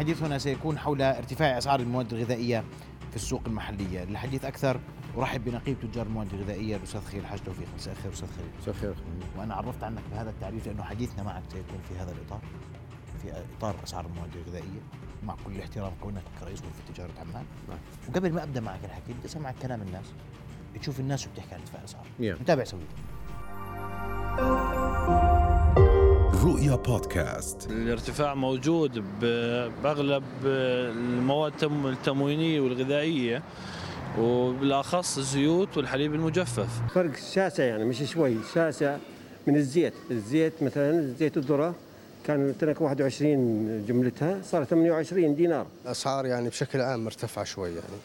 الحديث هنا سيكون حول ارتفاع أسعار المواد الغذائية في السوق المحلية. للحديث أكثر أرحب بنقيب تجار المواد الغذائية الأستاذ خليل حاج توفيق. مساء الخير أستاذ خليل. مساء الخير وأنا عرفت عنك بهذا التعريف لأنه حديثنا معك سيكون في هذا الإطار في إطار أسعار المواد الغذائية. مع كل الاحترام كونك رئيس غرفة تجارة عمان. نعم. وقبل ما أبدأ معك الحكي بدي أسمعك كلام الناس. تشوف الناس شو بتحكي عن ارتفاع الأسعار. Yeah. نتابع سوي. رؤيا بودكاست. الارتفاع موجود بأغلب المواد التم- التموينية والغذائية وبالأخص الزيوت والحليب المجفف. فرق شاسع يعني مش شوي شاسع من الزيت. الزيت مثلا زيت الذرة كان تنك 21 جملتها صار 28 دينار. الأسعار يعني بشكل عام مرتفعه شوي يعني.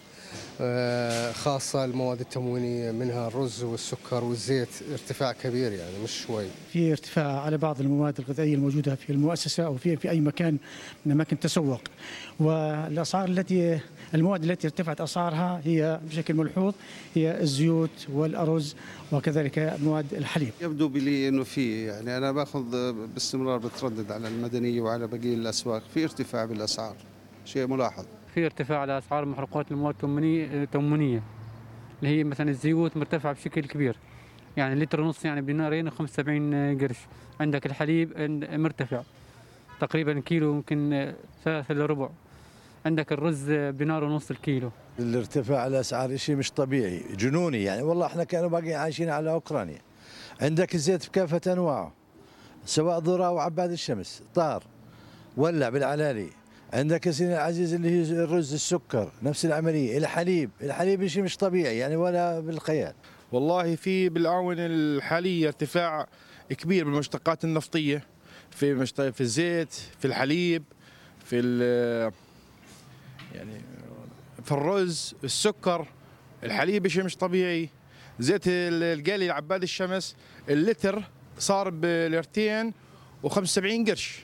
آه، خاصة المواد التموينية منها الرز والسكر والزيت ارتفاع كبير يعني مش شوي. في ارتفاع على بعض المواد الغذائية الموجودة في المؤسسة أو في في أي مكان من اماكن التسوق والأسعار التي المواد التي ارتفعت أسعارها هي بشكل ملحوظ هي الزيوت والأرز وكذلك مواد الحليب. يبدو لي إنه في يعني أنا باخذ باستمرار بتردد على المدنية وعلى بقيه الأسواق في ارتفاع بالأسعار. شيء ملاحظ. في ارتفاع على أسعار محروقات المواد التموينيه اللي هي مثلا الزيوت مرتفعة بشكل كبير. يعني لتر ونص يعني بدينارين و75 قرش. عندك الحليب مرتفع تقريبا كيلو يمكن ثلاثة الا ربع. عندك الرز بدينار ونص الكيلو. الارتفاع على الاسعار شيء مش طبيعي جنوني يعني. والله إحنا كانوا باقيين عايشين على أوكرانيا. عندك الزيت بكافه أنواعه سواء ذرة أو عباد الشمس طار ولع بالعلالي. عندك يا سيدي العزيز اللي هي الرز السكر نفس العملية الحليب الحليب شيء مش طبيعي يعني ولا بالخيال والله في بالآونة الحالية ارتفاع كبير بالمشتقات النفطية في. في الزيت في الحليب في. يعني في الرز السكر الحليب شيء مش طبيعي زيت ال- القلي عباد الشمس اللتر صار بليرتين و75 قرش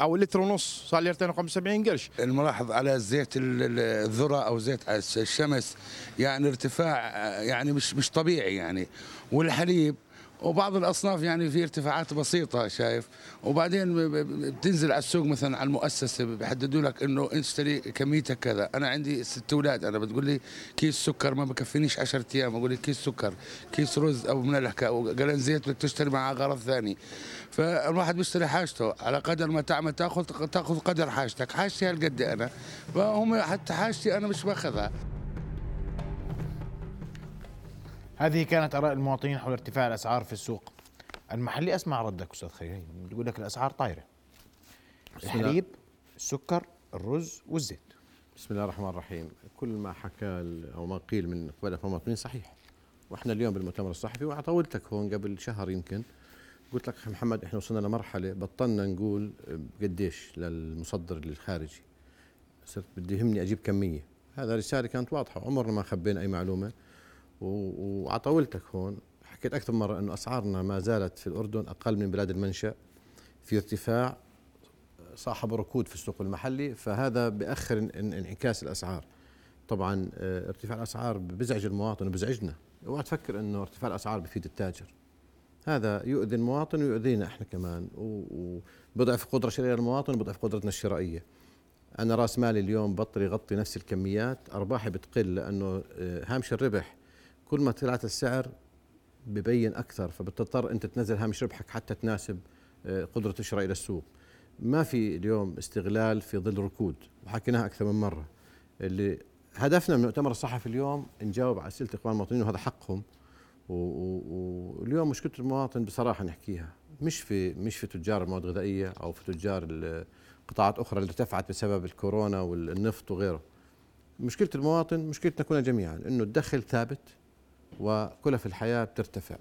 أو لتر ونص صار ليرتين و75 قرش. الملاحظ على زيت ال- ال- الذرة أو زيت الشمس يعني ارتفاع يعني مش مش طبيعي يعني. والحليب وبعض الأصناف يعني في ارتفاعات بسيطة شايف؟ وبعدين بتنزل على السوق مثلا على المؤسسة بيحددوا لك إنه اشتري كميتك كذا. أنا عندي ست أولاد أنا بتقول لي كيس سكر ما بكفينيش 10 أيام. أقول لي كيس سكر كيس رز أو ملح قلن زيت بدك تشتري معاه غرض ثاني. فالواحد بيشتري حاجته على قدر ما تعمل تاخذ تأخذ قدر حاجتك. حاجتي هالقد أنا. فهم حتى حاجتي أنا مش باخذها. هذه كانت آراء المواطنين حول ارتفاع الأسعار في السوق. المحلي أسمع ردك أستاذ خليل بتقول لك الأسعار طايرة. الحليب السكر الرز والزيت. بسم الله الرحمن الرحيم. كل ما حكى أو ما قيل من قبل المواطنين صحيح. وإحنا اليوم بالمؤتمر الصحفي وطولتك هون قبل شهر يمكن قلت لك محمد إحنا وصلنا لمرحلة بطلنا نقول قديش للمصدر الخارجي. صرت بدي يهمني أجيب كمية. هذا رسالة كانت واضحة عمرنا ما خبينا أي معلومة. و- وعطولتك هون حكيت أكثر مرة إنه أسعارنا ما زالت في الأردن أقل من بلاد المنشأ في ارتفاع صاحب ركود في السوق المحلي فهذا بأخر إن- إن- انعكاس الأسعار. طبعا آه، ارتفاع الأسعار بزعج المواطن وبزعجنا. أوعى تفكر إنه ارتفاع الأسعار بفيد التاجر. هذا يؤذي المواطن ويؤذينا إحنا كمان وبضعف قدرة شرائية المواطن وبضعف قدرتنا الشرائية. أنا رأس مالي اليوم بطل يغطي نفس الكميات أرباحي بتقل لأنه آه، هامش الربح كل ما طلعت السعر ببين أكثر فبتضطر أنت تنزل هامش ربحك حتى تناسب آه، قدرة الشراء للسوق ما في اليوم استغلال في ظل ركود وحكيناها أكثر من مرة. اللي هدفنا من المؤتمر الصحفي اليوم نجاوب على أسئلة إخوان المواطنين وهذا حقهم. واليوم مشكله المواطن بصراحة نحكيها. مش في مش في تجار المواد الغذائية أو في تجار ال- قطاعات أخرى اللي ارتفعت بسبب الكورونا والنفط وغيره. مشكلة المواطن مشكلتنا كلنا جميعا إنه الدخل ثابت وكلف الحياة بترتفع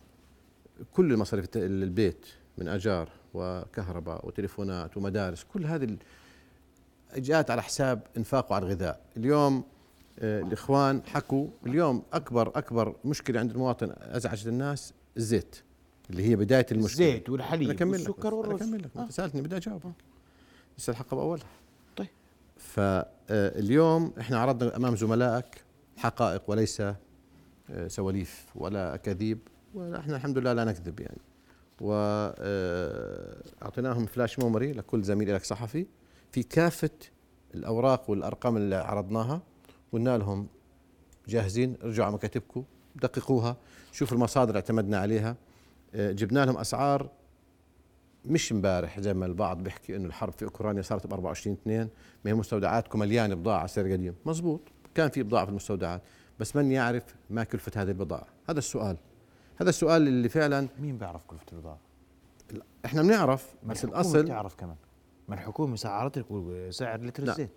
كل مصاريف البيت من أجار وكهرباء وتليفونات ومدارس كل هذه جاءت على حساب انفاقه على الغذاء اليوم آه، الإخوان حكوا اليوم أكبر أكبر مشكلة عند المواطن ازعجت الناس الزيت اللي هي بداية المشكلة الزيت والحليب والسكر بس، والرز. أكمل لك آه. سألتني بدي أجاوب لسه الحلقة بأولها طيب. فاليوم إحنا عرضنا أمام زملائك حقائق وليس آه، سواليف ولا أكاذيب ونحن الحمد لله لا نكذب يعني. واعطيناهم flash memory لكل زميل لك صحفي. في كافة الأوراق والأرقام اللي عرضناها قلنا لهم جاهزين ارجعوا على مكاتبكم دققوها شوفوا المصادر اللي اعتمدنا عليها. آه، جبنا لهم أسعار مش امبارح زي ما البعض بيحكي إنه الحرب في أوكرانيا صارت ب 24 2 ما هي مستودعاتكم مليانه بضاعة سعر قديم مزبوط كان في بضاعة في المستودعات. بس من يعرف ما كلفة هذه البضاعة؟ هذا السؤال. هذا السؤال اللي فعلا مين بيعرف كلفة البضاعة؟ إحنا بنعرف بس الحكومة الأصل بتعرف كمان. ما الحكومة سعرت لك سعر لتر. الزيت.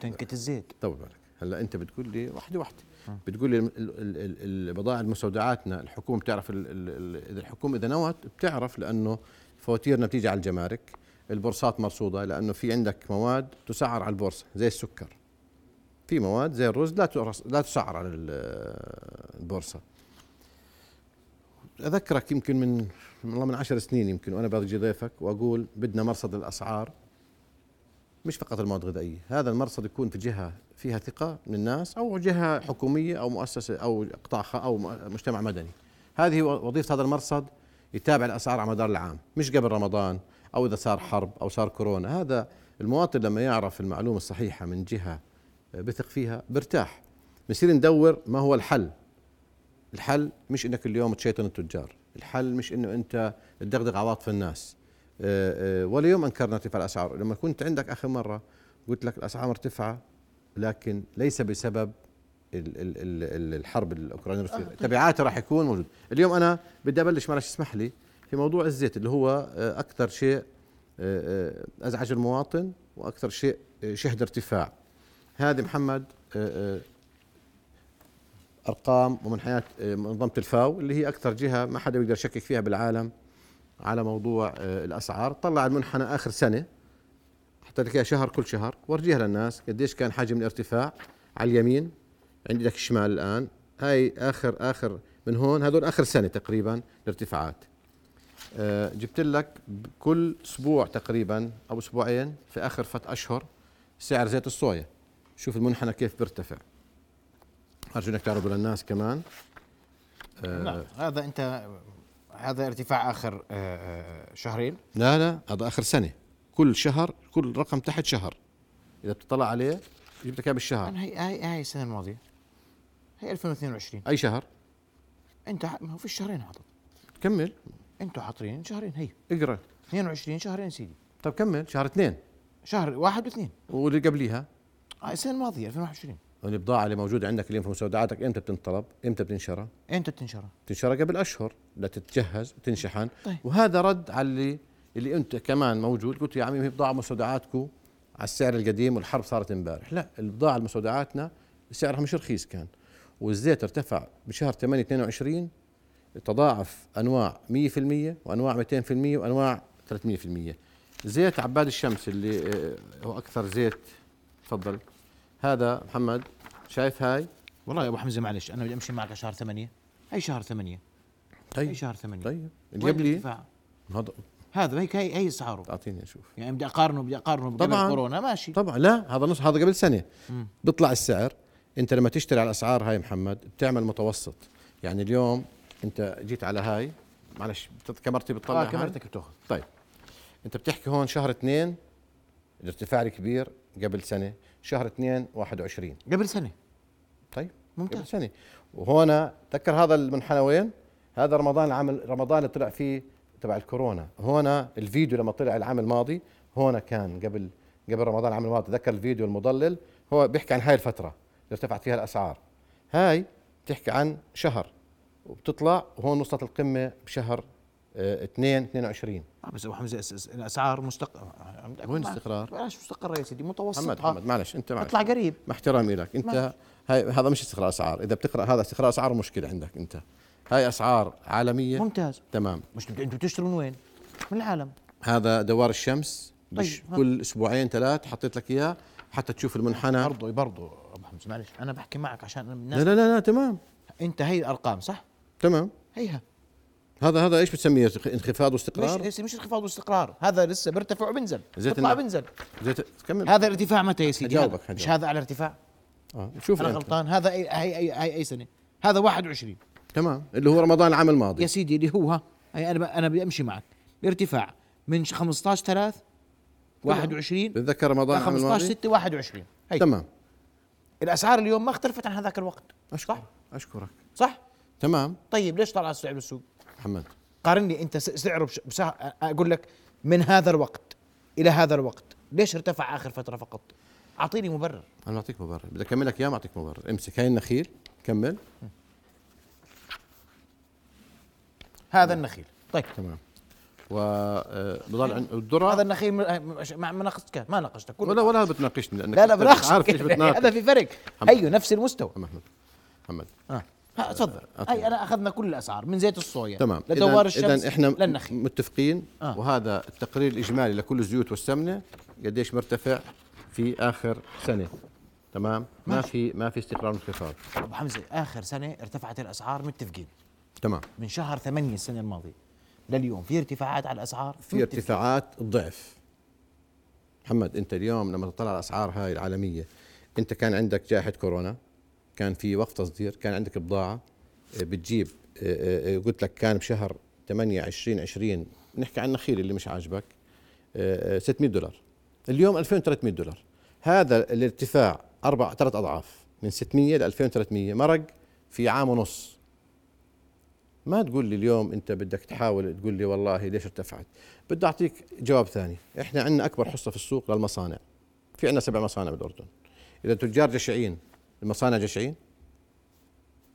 تنكة الزيت. طول بالك. هلأ أنت بتقول لي واحدة واحدة بتقول لي ال- ال- ال- البضائع المستودعاتنا الحكومة بتعرف إذا الحكومة إذا نوت بتعرف لأنه فواتيرنا بتيجي على الجمارك. البورصات مرصودة لأنه في عندك مواد تسعر على البورصة زي السكر. في مواد زي الرز لا لا تسعر على ال- البورصة. أذكرك يمكن من والله من عشر سنين يمكن وأنا برجي ضيفك وأقول بدنا مرصد الأسعار مش فقط المواد الغذائية هذا المرصد يكون في جهة فيها ثقة من الناس أو جهة حكومية أو مؤسسة أو قطاع أو مجتمع مدني. هذه وظيفة هذا المرصد يتابع الأسعار على مدار العام مش قبل رمضان أو إذا صار حرب أو صار كورونا. هذا المواطن لما يعرف المعلومة الصحيحة من جهة بثق فيها برتاح. بنصير ندور ما هو الحل. الحل مش إنك اليوم تشيطن التجار. الحل مش إنه أنت تدغدغ عواطف الناس. آه، آه، ولا يوم أنكرنا ارتفاع الأسعار. لما كنت عندك آخر مرة قلت لك الأسعار مرتفعه لكن ليس بسبب ال- ال- ال- ال- الحرب الأوكرانية الروسيه تبعاتها راح يكون موجود. اليوم أنا بدي أبلش معلش اسمح لي في موضوع الزيت اللي هو آه، أكثر شيء آه، آه، أزعج المواطن وأكثر شيء آه، شهد ارتفاع. هذه محمد آه، آه، أرقام ومنحنيات آه، منظمة الفاو اللي هي أكثر جهة ما حدا بيقدر يشكك فيها بالعالم على موضوع الأسعار. طلع المنحنى آخر سنة حتى لك شهر كل شهر. ورجيها للناس قديش كان حجم الارتفاع على اليمين عندك الشمال الآن. هاي آخر آخر من هون هذول آخر سنة تقريبا الارتفاعات. جبت لك كل أسبوع تقريبا أو أسبوعين في آخر فت أشهر سعر زيت الصويا. شوف المنحنى كيف بيرتفع. أرجو إنك تعرضوا للناس كمان. آه، نعم هذا أنت هذا ارتفاع آخر آه، آه، شهرين. لا لا هذا آخر سنة. كل شهر كل رقم تحت شهر. إذا بتطلع عليه جبت لك إياه بالشهر. هي هاي هاي السنة الماضية. هي 2022 أي شهر؟ أنت ما هو في الشهرين حاطط. كمل. أنتوا حاطين شهرين هي. اقرأ. 22 شهرين سيدي. طب كمل شهر اثنين. شهر واحد واثنين. واللي قبليها؟ هاي السنة الماضية 2021 البضاعة اللي موجودة عندك اليوم في مستودعاتك إمتى بتنطلب؟ إمتى بتنشرى؟ إمتى بتنشر؟ تنشرى قبل أشهر لتتجهز وتنشحن طيب. وهذا رد على اللي اللي أنت كمان موجود قلت يا عمي هي بضاعة مستودعاتكم على السعر القديم والحرب صارت إمبارح، لا البضاعة المستودعاتنا سعرها مش رخيص كان والزيت ارتفع بشهر 8 22 تضاعف أنواع 100% وأنواع 200% وأنواع 300% زيت عباد الشمس اللي آه، هو أكثر زيت تفضل هذا محمد شايف هاي؟ والله يا أبو حمزة معلش أنا بدي أمشي معك على شهر 8 هي شهر 8 طيب هي شهر 8 طيب اللي قبلي؟ هذا. هذا هيك هي هي اسعاره أعطيني أشوف. يعني بدي أقارنه بدي أقارنه طبعاً. كورونا ماشي. طبعا لا هذا نص هذا قبل سنة. مم. بيطلع السعر. أنت لما تشتري على الأسعار هاي محمد بتعمل متوسط. يعني اليوم أنت جيت على هاي معلش كاميرتي بتطلع آه هاي؟ كاميرتك بتأخذ. طيب أنت بتحكي هون شهر اثنين الارتفاع الكبير قبل سنة. شهر اثنين 21 قبل سنة. طيب ممتاز. قبل سنة. وهنا تذكر هذا المنحنى وين؟ هذا رمضان العام رمضان اللي طلع فيه تبع الكورونا. هنا الفيديو لما طلع العام الماضي هنا كان قبل قبل رمضان العام الماضي. تذكر الفيديو المضلل هو بيحكي عن هاي الفترة اللي ارتفعت فيها الأسعار. هاي بتحكي عن شهر وبتطلع وهون وصلت القمة بشهر 2 22 آه بس أبو حمزة الأسعار مستقر وين الاستقرار؟ بلاش مستقره يا سيدي؟ متوسطه محمد محمد معلش أنت معلش. اطلع قريب. مع احترامي لك. أنت. هاي هذا مش استقرار أسعار. إذا بتقرأ هذا استقرار أسعار مشكلة عندك أنت. هاي أسعار عالمية. ممتاز. تمام. مش أنتوا بتشتروا من وين؟ من العالم. هذا دوار الشمس. طيب،. كل أسبوعين ثلاث حطيت لك إياه حتى تشوف المنحنى. برضه برضه أبو حمزة معلش أنا بحكي معك عشان لا الناس لا لا, لا تمام. أنت هي الأرقام صح؟ تمام. هيها. هذا هذا إيش بتسميه؟ انخفاض مش واستقرار مش انخفاض واستقرار. هذا لسه بيرتفع وبنزل زيت بيطلع. بنزل زيت كمل. هذا الارتفاع متى يا سيدي؟ هجاوبك، هذا. مش هجاوبك. هذا على ارتفاع؟ آه شوف أنا. غلطان. هذا اي هي اي هي أي سنة؟ هذا 21 تمام. اللي هو رمضان العام الماضي. يا سيدي اللي هو ها أنا أنا بدي امشي معك. ارتفاع من 15 3 21 بتذكر رمضان العام 15 الماضي؟ 6 21 هي تمام. الأسعار اليوم ما اختلفت عن هذاك الوقت. أشكرك. اشكرك صح؟ تمام. طيب ليش طلع السعر بالسوق؟ محمد. قارني انت سعره. بسا... أقول لك من هذا الوقت إلى هذا الوقت ليش ارتفع آخر فترة فقط؟ أعطيني مبرر. أنا بعطيك مبرر. بدي أكمل لك إياه ما أعطيك مبرر. امسك. هاي النخيل. كمل. هذا النخيل. طيب. تمام. وبضل عند الذرة. هذا النخيل ما ناقشتك ما ناقشتك ولا ولا بتناقشني لأنك لا لا بناقشك عارف إيش بتناقش. هذا في فرق. أيوه نفس المستوى. محمد. محمد. ها، تفضل. هي أنا أخذنا كل الأسعار من زيت الصويا. تمام. لدوار الشمس اذا إحنا للنخيل متفقين آه. وهذا التقرير الإجمالي لكل الزيوت والسمنة قديش مرتفع في آخر سنة. تمام؟ ما ماشي. في ما في استقرار وانخفاض أبو حمزة آخر سنة ارتفعت الأسعار متفقين. تمام. من شهر 8 السنة الماضية. لليوم في ارتفاعات على الأسعار؟ في ارتفاعات الضعف محمد أنت اليوم لما تطلع على الأسعار هاي العالمية أنت كان عندك جائحة كورونا؟ كان في وقف تصدير كان عندك بضاعة آه، بتجيب آه، آه، قلت لك كان بشهر 8 20 20 نحكي عن النخيل اللي مش عاجبك آه، آه، 600 دولار. اليوم 2300 دولار. هذا الارتفاع أربع ثلاث أضعاف من 600 ل 2300 مرق في عام ونص. ما تقول لي اليوم أنت بدك تحاول تقول لي والله ليش ارتفعت؟ بدي أعطيك جواب ثاني. إحنا عندنا أكبر حصة في السوق للمصانع. في عندنا سبع مصانع بالأردن. إذا تجار جشعين المصانع جشعين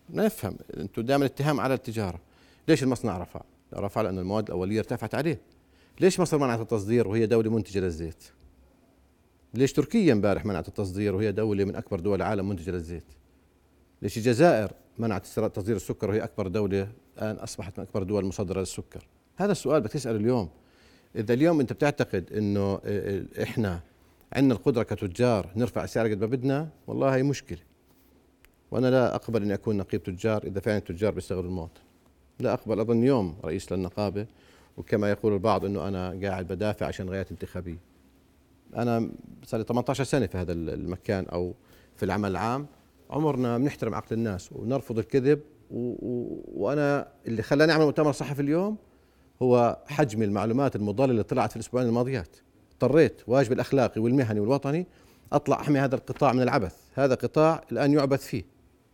ما نفهم أنتم دائما اتهام على التجارة. ليش المصنع رفع؟ رفع لأن المواد الأولية ارتفعت عليه. ليش مصر منعت التصدير وهي دولة منتجة للزيت؟ ليش تركيا امبارح منعت التصدير وهي دولة من أكبر دول العالم منتجة للزيت؟ ليش الجزائر منعت تصدير السكر وهي أكبر دولة الآن أصبحت من أكبر الدول المصدره للسكر؟ هذا السؤال بدك تسأله اليوم. إذا اليوم أنت بتعتقد إنه إحنا عندنا القدرة كتجار نرفع السعر قد ما بدنا والله هي مشكلة. وأنا لا أقبل اني اكون نقيب تجار إذا فعلا التجار بيستغلوا المواطن لا أقبل أظن يوم رئيس للنقابة وكما يقول البعض إنه أنا قاعد بدافع عشان غايات انتخابية. أنا صار لي 18 سنة في هذا المكان أو في العمل العام. عمرنا بنحترم عقل الناس ونرفض الكذب و... و... وأنا اللي خلاني أعمل مؤتمر صحفي اليوم هو حجم المعلومات المضللة اللي طلعت في الأسبوعين الماضيات. اضطريت واجبي الأخلاقي والمهني والوطني أطلع أحمي هذا القطاع من العبث. هذا قطاع الآن يعبث فيه.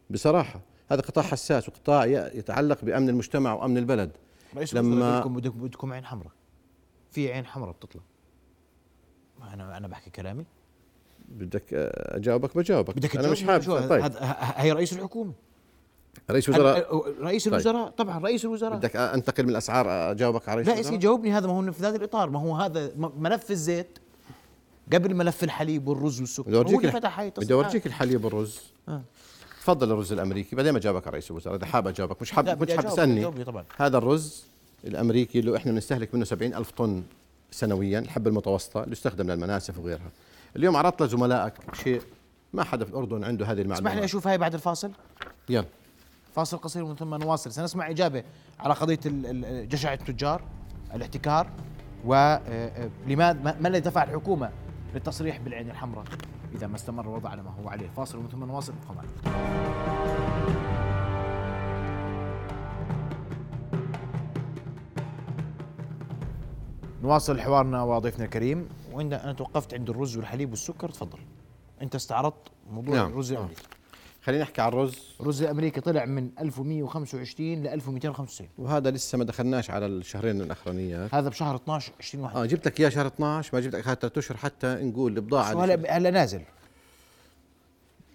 بصراحة. هذا قطاع حساس وقطاع يتعلق بأمن المجتمع وأمن البلد. رئيس لما- بدكم بدكم عين حمراء. في عين حمراء بتطلع. ما أنا أنا بحكي كلامي. بدك أجاوبك بجاوبك. بدك أنا مش حابب. طيب. هذا هي رئيس الحكومة. رئيس وزراء. رئيس طيب. الوزراء طبعا رئيس الوزراء. بدك أنتقل من الأسعار أجاوبك على رئيس لا يا سيدي الوزراء جاوبني هذا ما هو في هذا الإطار. ما هو هذا ملف الزيت. قبل ملف الحليب والرز والسكر. بدي هو اورجيك بدي. أورجيك الحليب والرز. آه. تفضل الرز الأمريكي بعدين ما جاوبك على رئيس الوزراء إذا حاب أجاوبك. مش حاب مش حاب تسألني. هذا الرز الأمريكي اللي إحنا بنستهلك منه 70 ألف طن سنويا الحبه المتوسطة اللي يستخدم للمناسف وغيرها. اليوم عرضت لزملائك شيء ما حدا في الأردن عنده هذه اسمح لي المعلومات أشوف هاي بعد الفاصل؟ يلا. فاصل قصير ومن ثم نواصل. سنسمع إجابة على قضية جشع التجار الاحتكار ولماذا ما ما الذي دفع الحكومة للتصريح بالعين الحمراء؟ إذا ما استمر الوضع على ما هو عليه. فاصل ومن ثم نواصل ابقوا معنا نواصل حوارنا وضيفنا الكريم. وعند أنا توقفت عند الرز والحليب والسكر تفضل. أنت استعرضت موضوع نعم. الرز آه. خلينا نحكي عن الرز. الرز الامريكي طلع من 1125 ل 1295 وهذا لسه ما دخلناش على الشهرين الاخرانيات هذا بشهر 12 20 آه جبت لك إياه شهر 12 ما جبت لك ثلاث اشهر حتى نقول البضاعة هلا هلا نازل.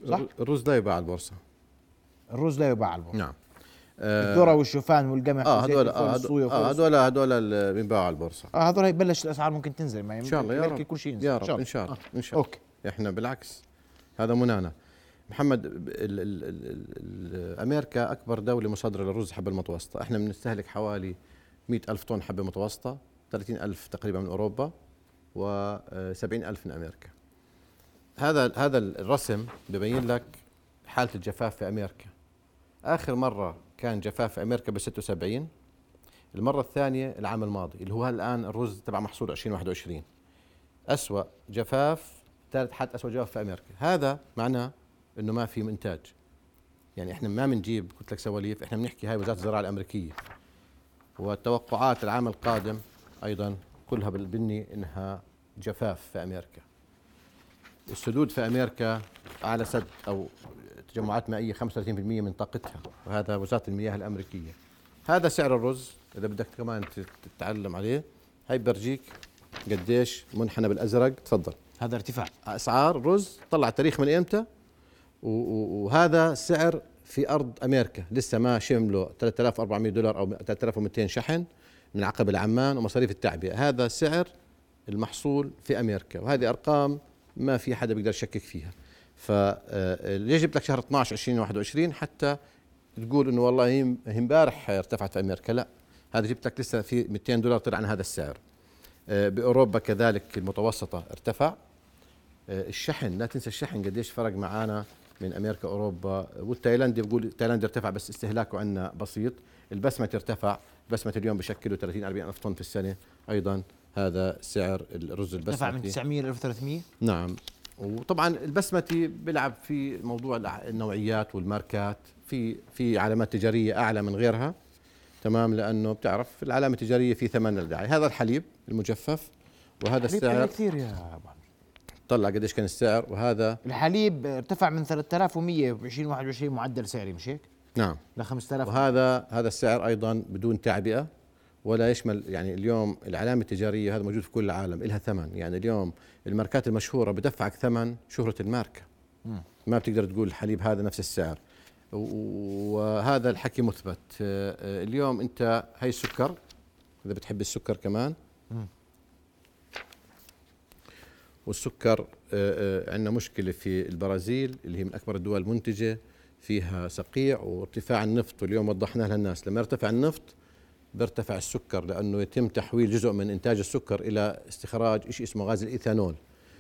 صح؟ الرز لا يباع على البورصة. الرز لا يباع على البورصة. نعم. الذره والشوفان والقمح آه هذول آه والصويا هذول- آه، هذول هذول اللي بينباعوا على البورصة. آه هذول هيبلش الأسعار ممكن تنزل ما إن شاء الله يا رب. كل شيء ينزل. يا رب إن شاء الله إن شاء الله. أوكي. إحنا بالعكس. هذا منانا. محمد ال ال ال ال ال أمريكا أكبر دولة مصدره للرز حبه المتوسطة. إحنا بنستهلك حوالي 100 ألف طن حبه متوسطة 30 ألف تقريبا من أوروبا و70 ألف من أمريكا. هذا هذا الرسم ببين لك حالة الجفاف في أمريكا. آخر مرة كان جفاف في أمريكا ب 76 المرة الثانية العام الماضي اللي هو الآن الرز تبع محصول 2021 أسوأ جفاف ثالث حد أسوأ جفاف في أمريكا. هذا معناه أنه ما في إنتاج. يعني إحنا ما بنجيب قلت لك سواليف إحنا بنحكي هاي وزارة الزراعة الأمريكية. والتوقعات العام القادم أيضا كلها بالبني إنها جفاف في أمريكا. السدود في أمريكا أعلى سد أو تجمعات مائية 35% من طاقتها وهذا وزارة المياه الأمريكية. هذا سعر الرز إذا بدك كمان تتعلم عليه هاي برجيك قديش منحنى بالأزرق. تفضل. هذا ارتفاع. أسعار رز طلع تاريخ من إمتى؟ وهذا سعر في أرض أمريكا. لسه ما شملوا 3400 دولار أو 3200 شحن من عقب العمان ومصاريف التعبئة. هذا سعر المحصول في أمريكا وهذه أرقام ما في حدا بيقدر يشكك فيها. فليش جبت لك شهر 12 2021 حتى تقول إنه والله امبارح ارتفعت في أمريكا. لا هذا جبت لك لسه في 200 دولار طلع عن هذا السعر. آه، بأوروبا كذلك المتوسطة ارتفع. آه، الشحن لا تنسى الشحن قديش فرق معانا من أمريكا أوروبا والتايلاندي بقول تايلاند ارتفع بس استهلاكه عندنا بسيط. البسمة ارتفع بسمة اليوم بشكله 30 40 ألف طن في السنة. أيضا هذا سعر الرز البسمتي. ارتفع من 900 ل 1300 نعم. وطبعا البسمتي بيلعب في موضوع النوعيات والماركات. في في علامات تجارية أعلى من غيرها. تمام؟ لأنه بتعرف العلامة التجارية في ثمن للدعايه هذا الحليب المجفف وهذا السعر كثير يا أبو طلع قديش كان السعر وهذا الحليب ارتفع من 3100 ب 2021 معدل سعري مش هيك؟ نعم. ل 5000 وهذا هذا السعر أيضا بدون تعبئه ولا يشمل يعني اليوم العلامة التجارية هذا موجود في كل العالم لها ثمن. يعني اليوم الماركات المشهورة بدفعك ثمن شهرة الماركة. ما بتقدر تقول الحليب هذا نفس السعر. وهذا الحكي مثبت. آه، آه، اليوم أنت هي السكر إذا بتحب السكر كمان والسكر آه، عندنا مشكلة في البرازيل اللي هي من أكبر الدول المنتجة فيها صقيع وارتفاع النفط واليوم وضحناه للناس. لما يرتفع النفط بيرتفع السكر لأنه يتم تحويل جزء من إنتاج السكر إلى استخراج شيء اسمه غاز الإيثانول.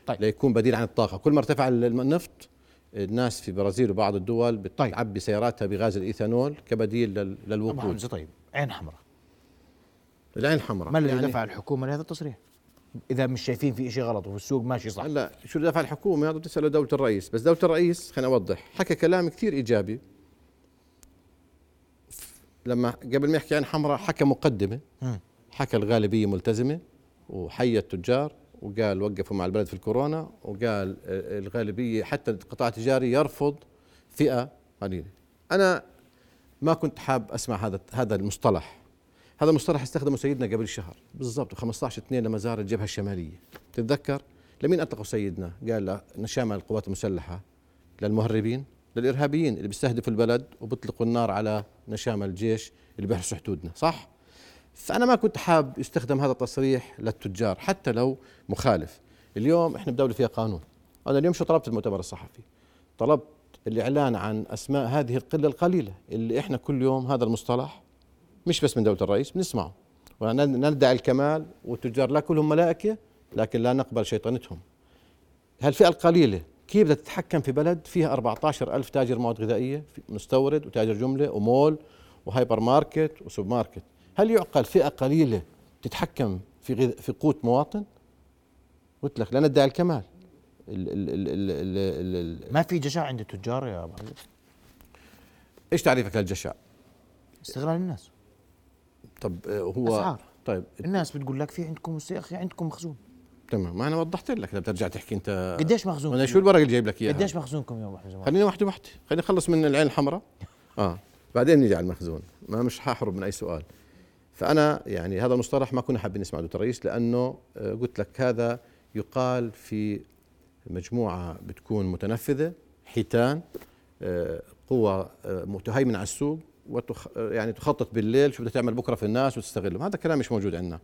طيب. ليكون بديل عن الطاقة. كل ما ارتفع النفط الناس في البرازيل وبعض الدول بتعبي طيب. سياراتها بغاز الإيثانول كبديل للوقود. طيب. عين حمراء. العين الحمراء ما الذي يعني دفع الحكومة لهذا التصريح؟ إذا مش شايفين في شيء غلط والسوق ماشي صح. هلا شو دفع الحكومة؟ هذا بتساله دولة الرئيس. بس دولة الرئيس خليني أوضح حكى كلام كثير إيجابي. لما قبل ما يحكي عن حمراء حكى مقدمة. حكى الغالبية ملتزمة وحيى التجار وقال وقفوا مع البلد في الكورونا وقال الغالبية حتى القطاع التجاري يرفض فئة قليلة. أنا ما كنت حاب أسمع هذا هذا المصطلح. هذا المصطلح استخدمه سيدنا قبل شهر بالضبط 15 2 لما زار الجبهة الشمالية. تتذكر؟ لمين أطلقوا سيدنا؟ قال نشامل القوات المسلحة للمهربين للإرهابيين اللي بيستهدفوا البلد وبيطلقوا النار على نشامل الجيش اللي بيحرسوا حدودنا صح؟ فأنا ما كنت حاب يستخدم هذا التصريح للتجار حتى لو مخالف. اليوم إحنا بدولة فيها قانون. أنا اليوم شو طلبت المؤتمر الصحفي؟ طلبت الإعلان عن أسماء هذه القلة القليلة اللي إحنا كل يوم هذا المصطلح مش بس من دولة الرئيس بنسمعه. وندعي الكمال والتجار لا كلهم ملائكة لكن لا نقبل شيطنتهم. هالفئة القليلة كيف بدها تتحكم في بلد فيها 14 ألف تاجر مواد غذائية مستورد وتاجر جملة ومول وهايبر ماركت وسوبر ماركت. هل يعقل فئة قليلة تتحكم في غذ... في قوت مواطن؟ قلت لك لا ندعي الكمال. ال ال ال ال ال ما في جشع عند التجار يا ابو إيش تعريفك للجشع؟ استغلال الناس. طب آه، هو أسعار. طيب الناس بتقول لك في عندكم أخي عندكم مخزون تمام ما أنا وضحت لك بترجع تحكي أنت قديش مخزونكم؟ أنا شو الورق اللي جايب لك اياه؟ قديش مخزونكم يا أبو حزم؟ خلينا واحدة واحدة خلينا نخلص من العين الحمراء آه بعدين نيجي على المخزون ما مش حاحرب من أي سؤال فأنا يعني هذا المصطلح ما كنا حابين نسمع دكتور الرئيس لأنه آه، قلت لك هذا يقال في مجموعة بتكون متنفذة حيتان آه، قوة آه، متهيمنة على السوق وتخ يعني تخطط بالليل شو بدها تعمل بكرة في الناس وتستغلهم. هذا كلام مش موجود عندنا.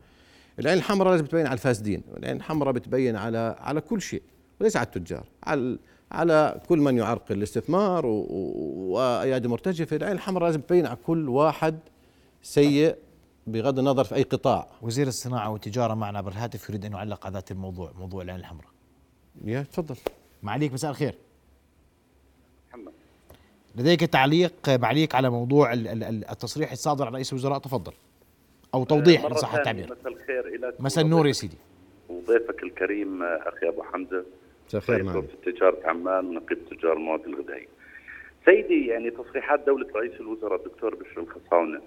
العين الحمراء لازم تبين على الفاسدين. العين الحمراء بتبين على على كل شيء وليس على التجار. على على كل من يعرقل الاستثمار وأيادي مرتجفة. العين الحمراء لازم تبين على كل واحد سيء بغض النظر في أي قطاع. وزير الصناعة والتجارة معنا بالهاتف يريد أن يعلق على ذات الموضوع موضوع العين الحمراء. يا تفضل. معاليك مساء الخير. لديك تعليق معليك على موضوع التصريح الصادر عن رئيس الوزراء تفضل. أو توضيح إن صح التعبير. مساء الخير إلى مساء النور يا سيدي. وضيفك الكريم أخي أبو حمزة. مساء الخير معي في تجاره عمان ونقيب تجار المواد الغذائية. سيدي يعني تصريحات دولة رئيس الوزراء الدكتور بشر الخصاونة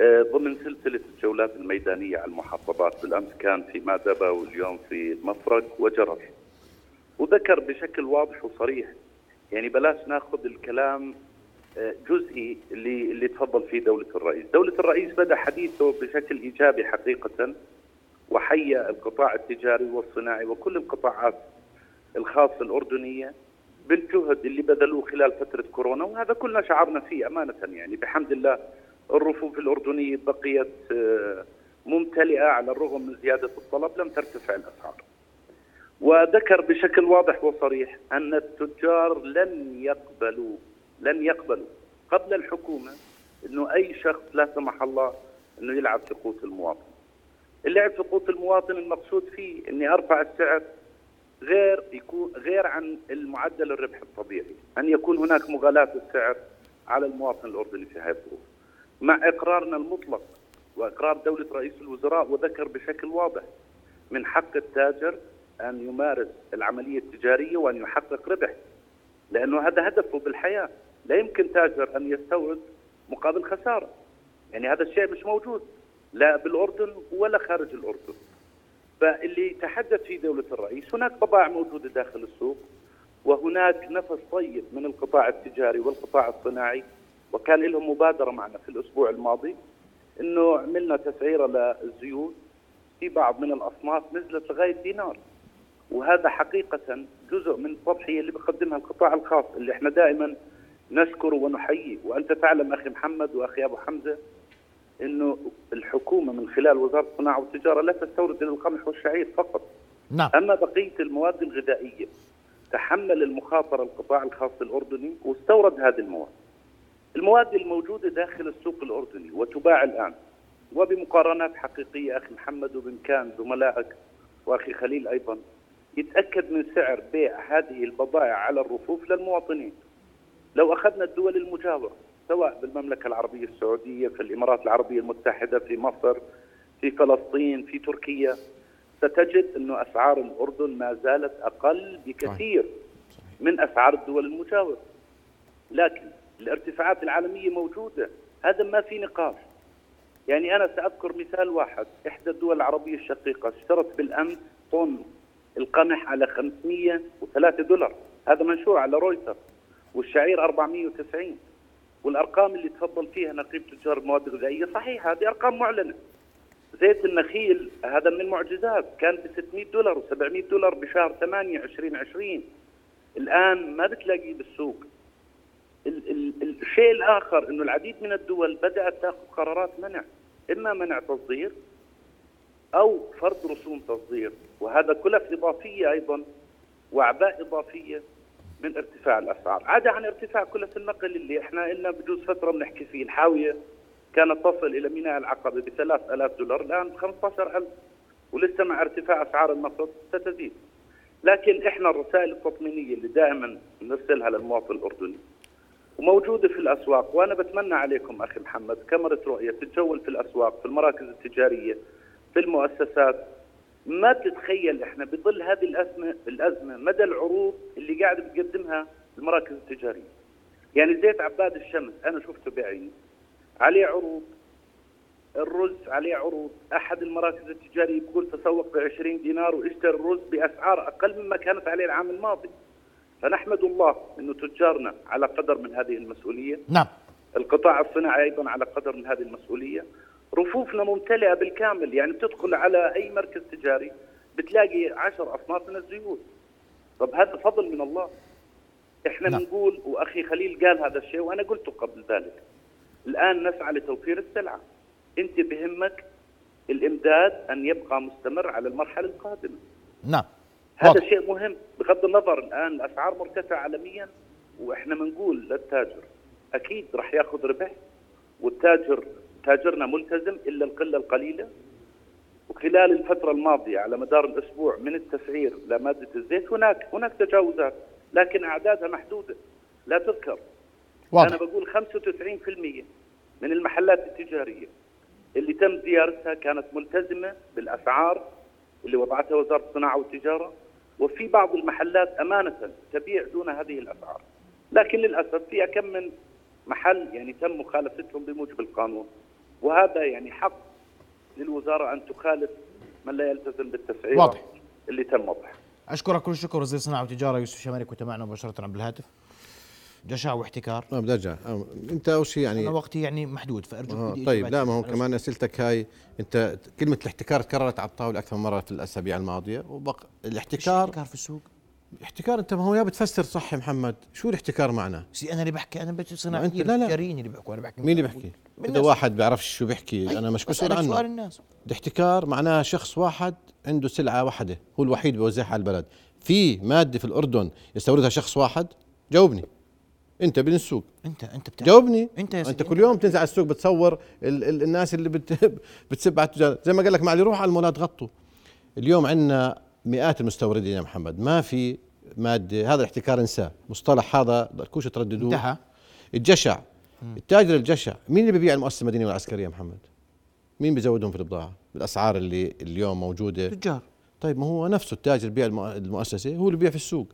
آه، ضمن سلسلة الجولات الميدانية على المحافظات بالأمس كان في مادبة واليوم في المفرق وجرر وذكر بشكل واضح وصريح يعني بلاش ناخذ الكلام آه، جزئي اللي اللي تفضل فيه دولة الرئيس. دولة الرئيس بدأ حديثه بشكل إيجابي حقيقة وحيا القطاع التجاري والصناعي وكل القطاعات الخاصة الأردنية بالجهد اللي بذلوه خلال فترة كورونا وهذا كلنا شعرنا فيه أمانة يعني. بحمد الله الرفوف الأردنية بقيت آه، ممتلئة على الرغم من زيادة الطلب لم ترتفع الأسعار. وذكر بشكل واضح وصريح أن التجار لن يقبلوا لن يقبلوا قبل الحكومة أنه أي شخص لا سمح الله أنه يلعب في قوت المواطن. اللعب في قوت المواطن المقصود فيه أني أرفع السعر غير يكون غير عن المعدل الربح الطبيعي أن يكون هناك مغالاة السعر على المواطن الأردني في هذه الظروف. مع إقرارنا المطلق وإقرار دولة رئيس الوزراء وذكر بشكل واضح من حق التاجر أن يمارس العملية التجارية وأن يحقق ربح. لأنه هذا هدفه بالحياة. لا يمكن تاجر أن يستورد مقابل خسارة. يعني هذا الشيء مش موجود. لا بالأردن ولا خارج الأردن. فاللي تحدث فيه دولة الرئيس هناك بضائع موجودة داخل السوق وهناك نفس طيب من القطاع التجاري والقطاع الصناعي. وكان لهم مبادرة معنا في الأسبوع الماضي أنه عملنا تسعيرة للزيوت في بعض من الأصناف نزلت لغاية دينار. وهذا حقيقة جزء من التضحية اللي بيقدمها القطاع الخاص اللي إحنا دائما نشكره ونحييه. وأنت تعلم أخي محمد وأخي أبو حمزة أنه الحكومة من خلال وزارة الصناعة والتجارة لا تستورد إلا القمح والشعير فقط. نعم. أما بقية المواد الغذائية تحمل المخاطرة القطاع الخاص الأردني واستورد هذه المواد. المواد الموجودة داخل السوق الأردني وتباع الآن وبمقارنات حقيقية أخي محمد وبإمكان زملائك وأخي خليل أيضا يتأكد من سعر بيع هذه البضائع على الرفوف للمواطنين. لو أخذنا الدول المجاورة سواء بالمملكة العربية السعودية في الإمارات العربية المتحدة في مصر في فلسطين في تركيا ستجد أنه أسعار الأردن ما زالت أقل بكثير من أسعار الدول المجاورة. لكن الارتفاعات العالمية موجودة. هذا ما في نقاش. يعني أنا سأذكر مثال واحد. إحدى الدول العربية الشقيقة اشترت بالأمس طن القمح على 503 دولار. هذا منشور على رويتر والشعير 490 والأرقام اللي تفضل فيها نقيب تجار المواد الغذائية صحيح هذه أرقام معلنة. زيت النخيل هذا من المعجزات كان ب 600 دولار و700 دولار بشهر 8 2020 الآن ما بتلاقيه بالسوق. ال ال الشيء الآخر إنه العديد من الدول بدأت تأخذ قرارات منع إما منع تصدير أو فرض رسوم تصدير وهذا كلف إضافية أيضا وأعباء إضافية من ارتفاع الأسعار، عدا عن ارتفاع كلف النقل اللي إحنا لنا بجوز فترة بنحكي فيه، الحاوية كانت تصل إلى ميناء العقبة ب 3000 دولار الآن ب 15000 ولسه مع ارتفاع أسعار النفط ستزيد. لكن إحنا الرسائل التطمينية اللي دائما نرسلها للمواطن الأردني وموجودة في الأسواق وأنا بتمنى عليكم أخي محمد كاميرا رؤية تتجول في الأسواق في المراكز التجارية في المؤسسات ما بتتخيل إحنا بظل هذه الأزمة الأزمة مدى العروض اللي قاعدة بتقدمها المراكز التجارية. يعني زيت عباد الشمس أنا شفته بعيني عليه عروض الرز عليه عروض أحد المراكز التجارية بيقول تسوق ب 20 دينار واشترى الرز بأسعار أقل مما كانت عليه العام الماضي. فنحمد الله إنه تجارنا على قدر من هذه المسؤولية. نعم. القطاع الصناعي أيضا على قدر من هذه المسؤولية. رفوفنا ممتلئة بالكامل يعني بتدخل على أي مركز تجاري بتلاقي عشر أصناف من الزيوت. طب هذا فضل من الله. إحنا نعم. بنقول وأخي خليل قال هذا الشيء وأنا قلته قبل ذلك الآن نسعى لتوفير السلعة. أنت بهمك الإمداد أن يبقى مستمر على المرحلة القادمة. نعم. هذا واضح. شيء مهم. بغض النظر الآن الأسعار مرتفعة عالميا وإحنا بنقول للتاجر أكيد راح ياخذ ربح والتاجر تاجرنا ملتزم إلا القلة القليلة. وخلال الفترة الماضية على مدار الأسبوع من التسعير لماده الزيت هناك هناك تجاوزات لكن أعدادها محدودة لا تذكر. واضح. أنا بقول 95% من المحلات التجارية اللي تم زيارتها كانت ملتزمة بالأسعار اللي وضعتها وزارة الصناعة والتجارة. وفي بعض المحلات أمانة تبيع دون هذه الأسعار. لكن للأسف في كم من محل يعني تم مخالفتهم بموجب القانون. وهذا يعني حق للوزارة أن تخالف من لا يلتزم بالتسعير واضح. اللي تم وضعها أشكرك كل الشكر وزير الصناعه والتجاره يوسف شمالي كنت معنا مباشرة عبر الهاتف. جشع واحتكار. ما بدي ارجع آه، أنت أول شيء يعني أنا وقتي يعني محدود فأرجوك آه طيب. لا ما هو كمان أسئلتك هاي أنت كلمة الاحتكار تكررت على الطاولة أكثر من مرة في الأسابيع الماضية وبق الاحتكار احتكار في السوق؟ احتكار انت ما هو يا بتفسر صح يا محمد. شو الاحتكار معنا؟ سي أنا اللي بحكي أنا بجي ما صناعيين أنت- لا، لا. اللي بيحكوا أنا بحكي مين اللي بيحكي؟ إذا. واحد بيعرفش شو بيحكي أنا مش مسؤول بسألك سؤال عنه الناس. الاحتكار معناها شخص واحد عنده سلعة واحدة هو الوحيد بيوزعها على البلد. في مادة في الأردن يستوردها شخص واحد جاوبني. أنت بين السوق. أنت أنت بتعرف. جاوبني. أنت يا أنت كل يوم تنزل على السوق بتصور ال ال الناس اللي بت بتسب على التجار زي ما قال لك معلي روح على المولات غطوا. اليوم عندنا مئات المستوردين يا محمد. ما في مادة هذا الاحتكار انساه. مصطلح هذا ضلكوش ترددوه. انتهى. الجشع. التاجر الجشع. مين اللي بيبيع المؤسسة المدنية والعسكرية يا محمد؟ مين بيزودهم في البضاعه بالاسعار اللي اليوم موجودة. تجار. طيب ما هو نفسه التاجر بيع المؤ- المؤسسة هو اللي بيبيع في السوق.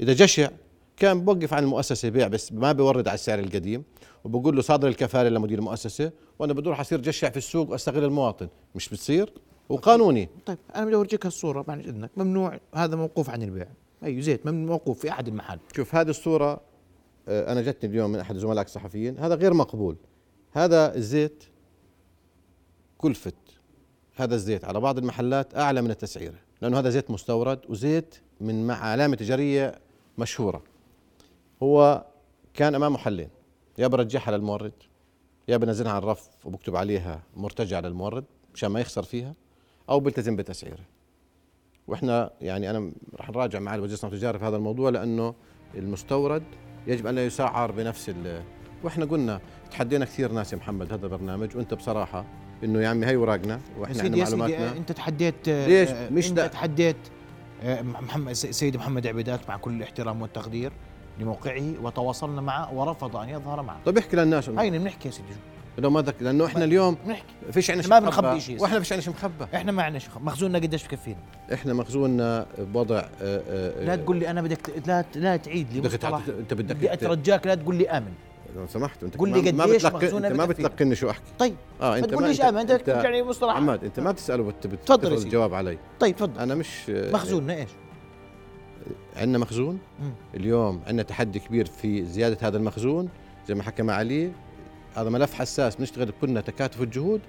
إذا جشع كان بوقف عن المؤسسة بيع بس ما بيورد على السعر القديم وبقول له صادر الكفالة لمدير المؤسسة وأنا بدي أروح اصير جشع في السوق وأستغل المواطن. مش بتصير؟ وقانوني. طيب أنا بدي أورجيك هالصورة بعد إذنك. ممنوع هذا موقوف عن البيع. أي زيت ممنوع موقوف في أحد المحل. شوف هذه الصورة آه، أنا جتني اليوم من أحد زملائك الصحفيين. هذا غير مقبول. هذا الزيت كلفة هذا الزيت على بعض المحلات أعلى من التسعيرة لأنه هذا زيت مستورد وزيت من مع علامة تجارية مشهورة. هو كان أمامه حلين يا برجعها للمورد يا بنزلها على الرف وبكتب عليها مرتجع للمورد مشان ما يخسر فيها. أو بلتزم بتسعيره وإحنا يعني أنا راح نراجع مع وزير الصناعه والتجاره في هذا الموضوع لأنه المستورد يجب أن لا يسعر بنفس ال وإحنا قلنا تحدينا كثير ناس يا محمد هذا البرنامج وأنت بصراحة إنه يا عمي هي يا وإحنا عندنا معلوماتنا أنت تحديت آه، ليش؟ آه، مش أنت. تحديت آه، محمد سيد محمد عبيدات مع كل الاحترام والتقدير لموقعه وتواصلنا معه ورفض أن يظهر معه طب احكي للناس هينا بنحكي يا سيدي لو ما ذك... لأنه إحنا اليوم بنحكي فيش عنا ما بنخبي شيء. وإحنا فيش عنا شيء مخبى إحنا ما عندنا شيء مخزوننا قديش بكفينا إحنا مخزوننا بوضع آه، آه، لا تقول لي أنا بدك لا لا تعيد لي بدك أنت بدك بدي أترجاك لا تقول لي آمن. لو سمحت أنت قول ما- لي ما قديش مخزوننا أنت ما. بتلقني شو أحكي. طيب آه ما انت تقوليش آمن. أنت لي مصطلح. محمد أنت ما بتسأله بت بت- تفضل. الجواب علي. طيب تفضل. أنا مش مخزوننا إيش؟ عندنا مخزون. اليوم عندنا تحدي كبير في زيادة هذا المخزون زي ما حكى مع علي هذا ملف حساس بنشتغل كلنا تكاتف الجهود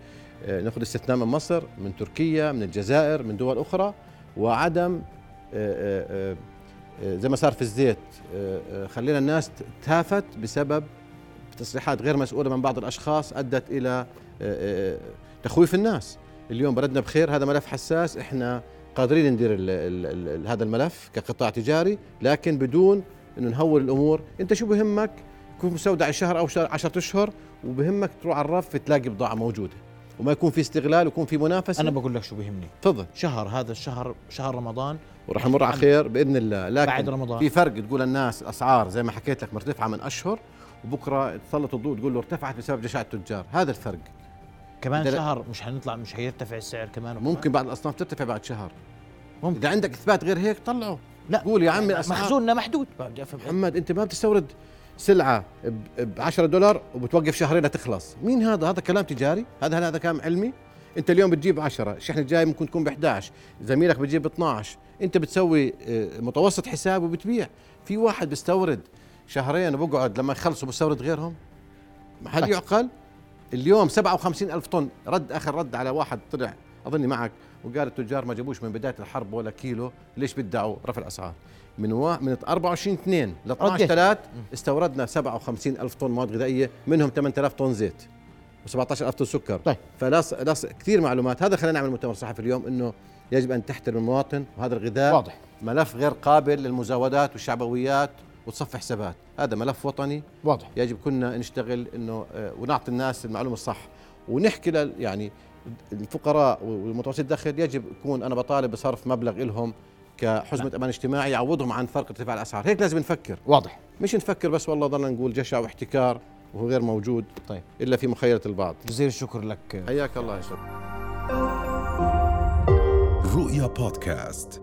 آه، ناخذ استثناء من مصر من تركيا من الجزائر من دول أخرى وعدم آه، آه، زي ما صار في الزيت خلينا الناس تهافت بسبب تصريحات غير مسؤولة من بعض الأشخاص أدت إلى تخويف الناس. اليوم بلدنا بخير هذا ملف حساس إحنا قادرين ندير ال ال ال هذا الملف كقطاع تجاري لكن بدون إنه نهول الأمور. أنت شو بهمك؟ يكون مستودع شهر أو شهر 10 أشهر وبهمك تروح على الرف تلاقي بضاعة موجودة. وما يكون في استغلال ويكون في منافسة. أنا بقول لك شو بيهمني. تفضل. شهر هذا الشهر شهر رمضان. وراح نمر على خير بإذن الله. لكن بعد رمضان. في فرق تقول الناس الاسعار زي ما حكيت لك مرتفعة من أشهر وبكرة تسلط الضوء تقول له ارتفعت بسبب جشع التجار. هذا الفرق. كمان شهر مش حنطلع مش حيرتفع السعر كمان. ممكن بعض الأصناف ترتفع بعد شهر. ممكن. إذا عندك إثبات غير هيك طلعه. لا. قول يا عمي الأسعار. مخزوننا محدود. محمد أنت ما بتستورد سلعة ب 10 دولار وبتوقف شهرين لتخلص. مين هذا؟ هذا كلام تجاري. هذا هل هذا كلام علمي؟ انت اليوم بتجيب 10 الشحن الجاي ممكن تكون ب 11 زميلك بتجيب ب 12 انت بتسوي آه، متوسط حساب وبتبيع. في واحد بيستورد شهرين وبقعد لما يخلصوا بيستورد غيرهم. ما حد. يعقل؟ اليوم 57 ألف طن. رد آخر رد على واحد طلع أظني معك. وقال التجار ما جابوش من بداية الحرب ولا كيلو. ليش بدعوا؟ رفع الأسعار. من وا... من 24 2 ل 12 رديت. 3 استوردنا 57 ألف طن مواد غذائية منهم 8000 طن زيت و17 ألف طن سكر. طيب. فلاص لاص كثير معلومات. هذا خلينا نعمل مؤتمر صحفي اليوم إنه يجب أن تحترم المواطن وهذا الغذاء واضح. ملف غير قابل للمزاودات والشعبويات وتصفي حسابات. هذا ملف وطني. واضح. يجب كنا نشتغل إنه آه، ونعطي الناس المعلومة الصح. ونحكي لل يعني الفقراء والمتوسط الدخل يجب يكون أنا بطالب بصرف مبلغ لهم كحزمة أمان اجتماعي يعوضهم عن فرق ارتفاع الأسعار. هيك لازم نفكر. واضح. مش نفكر بس والله ضلنا نقول جشع واحتكار وهو غير موجود طيب. إلا في مخيله البعض. جزيل الشكر لك. حياك الله يا شرف رؤيا بودكاست.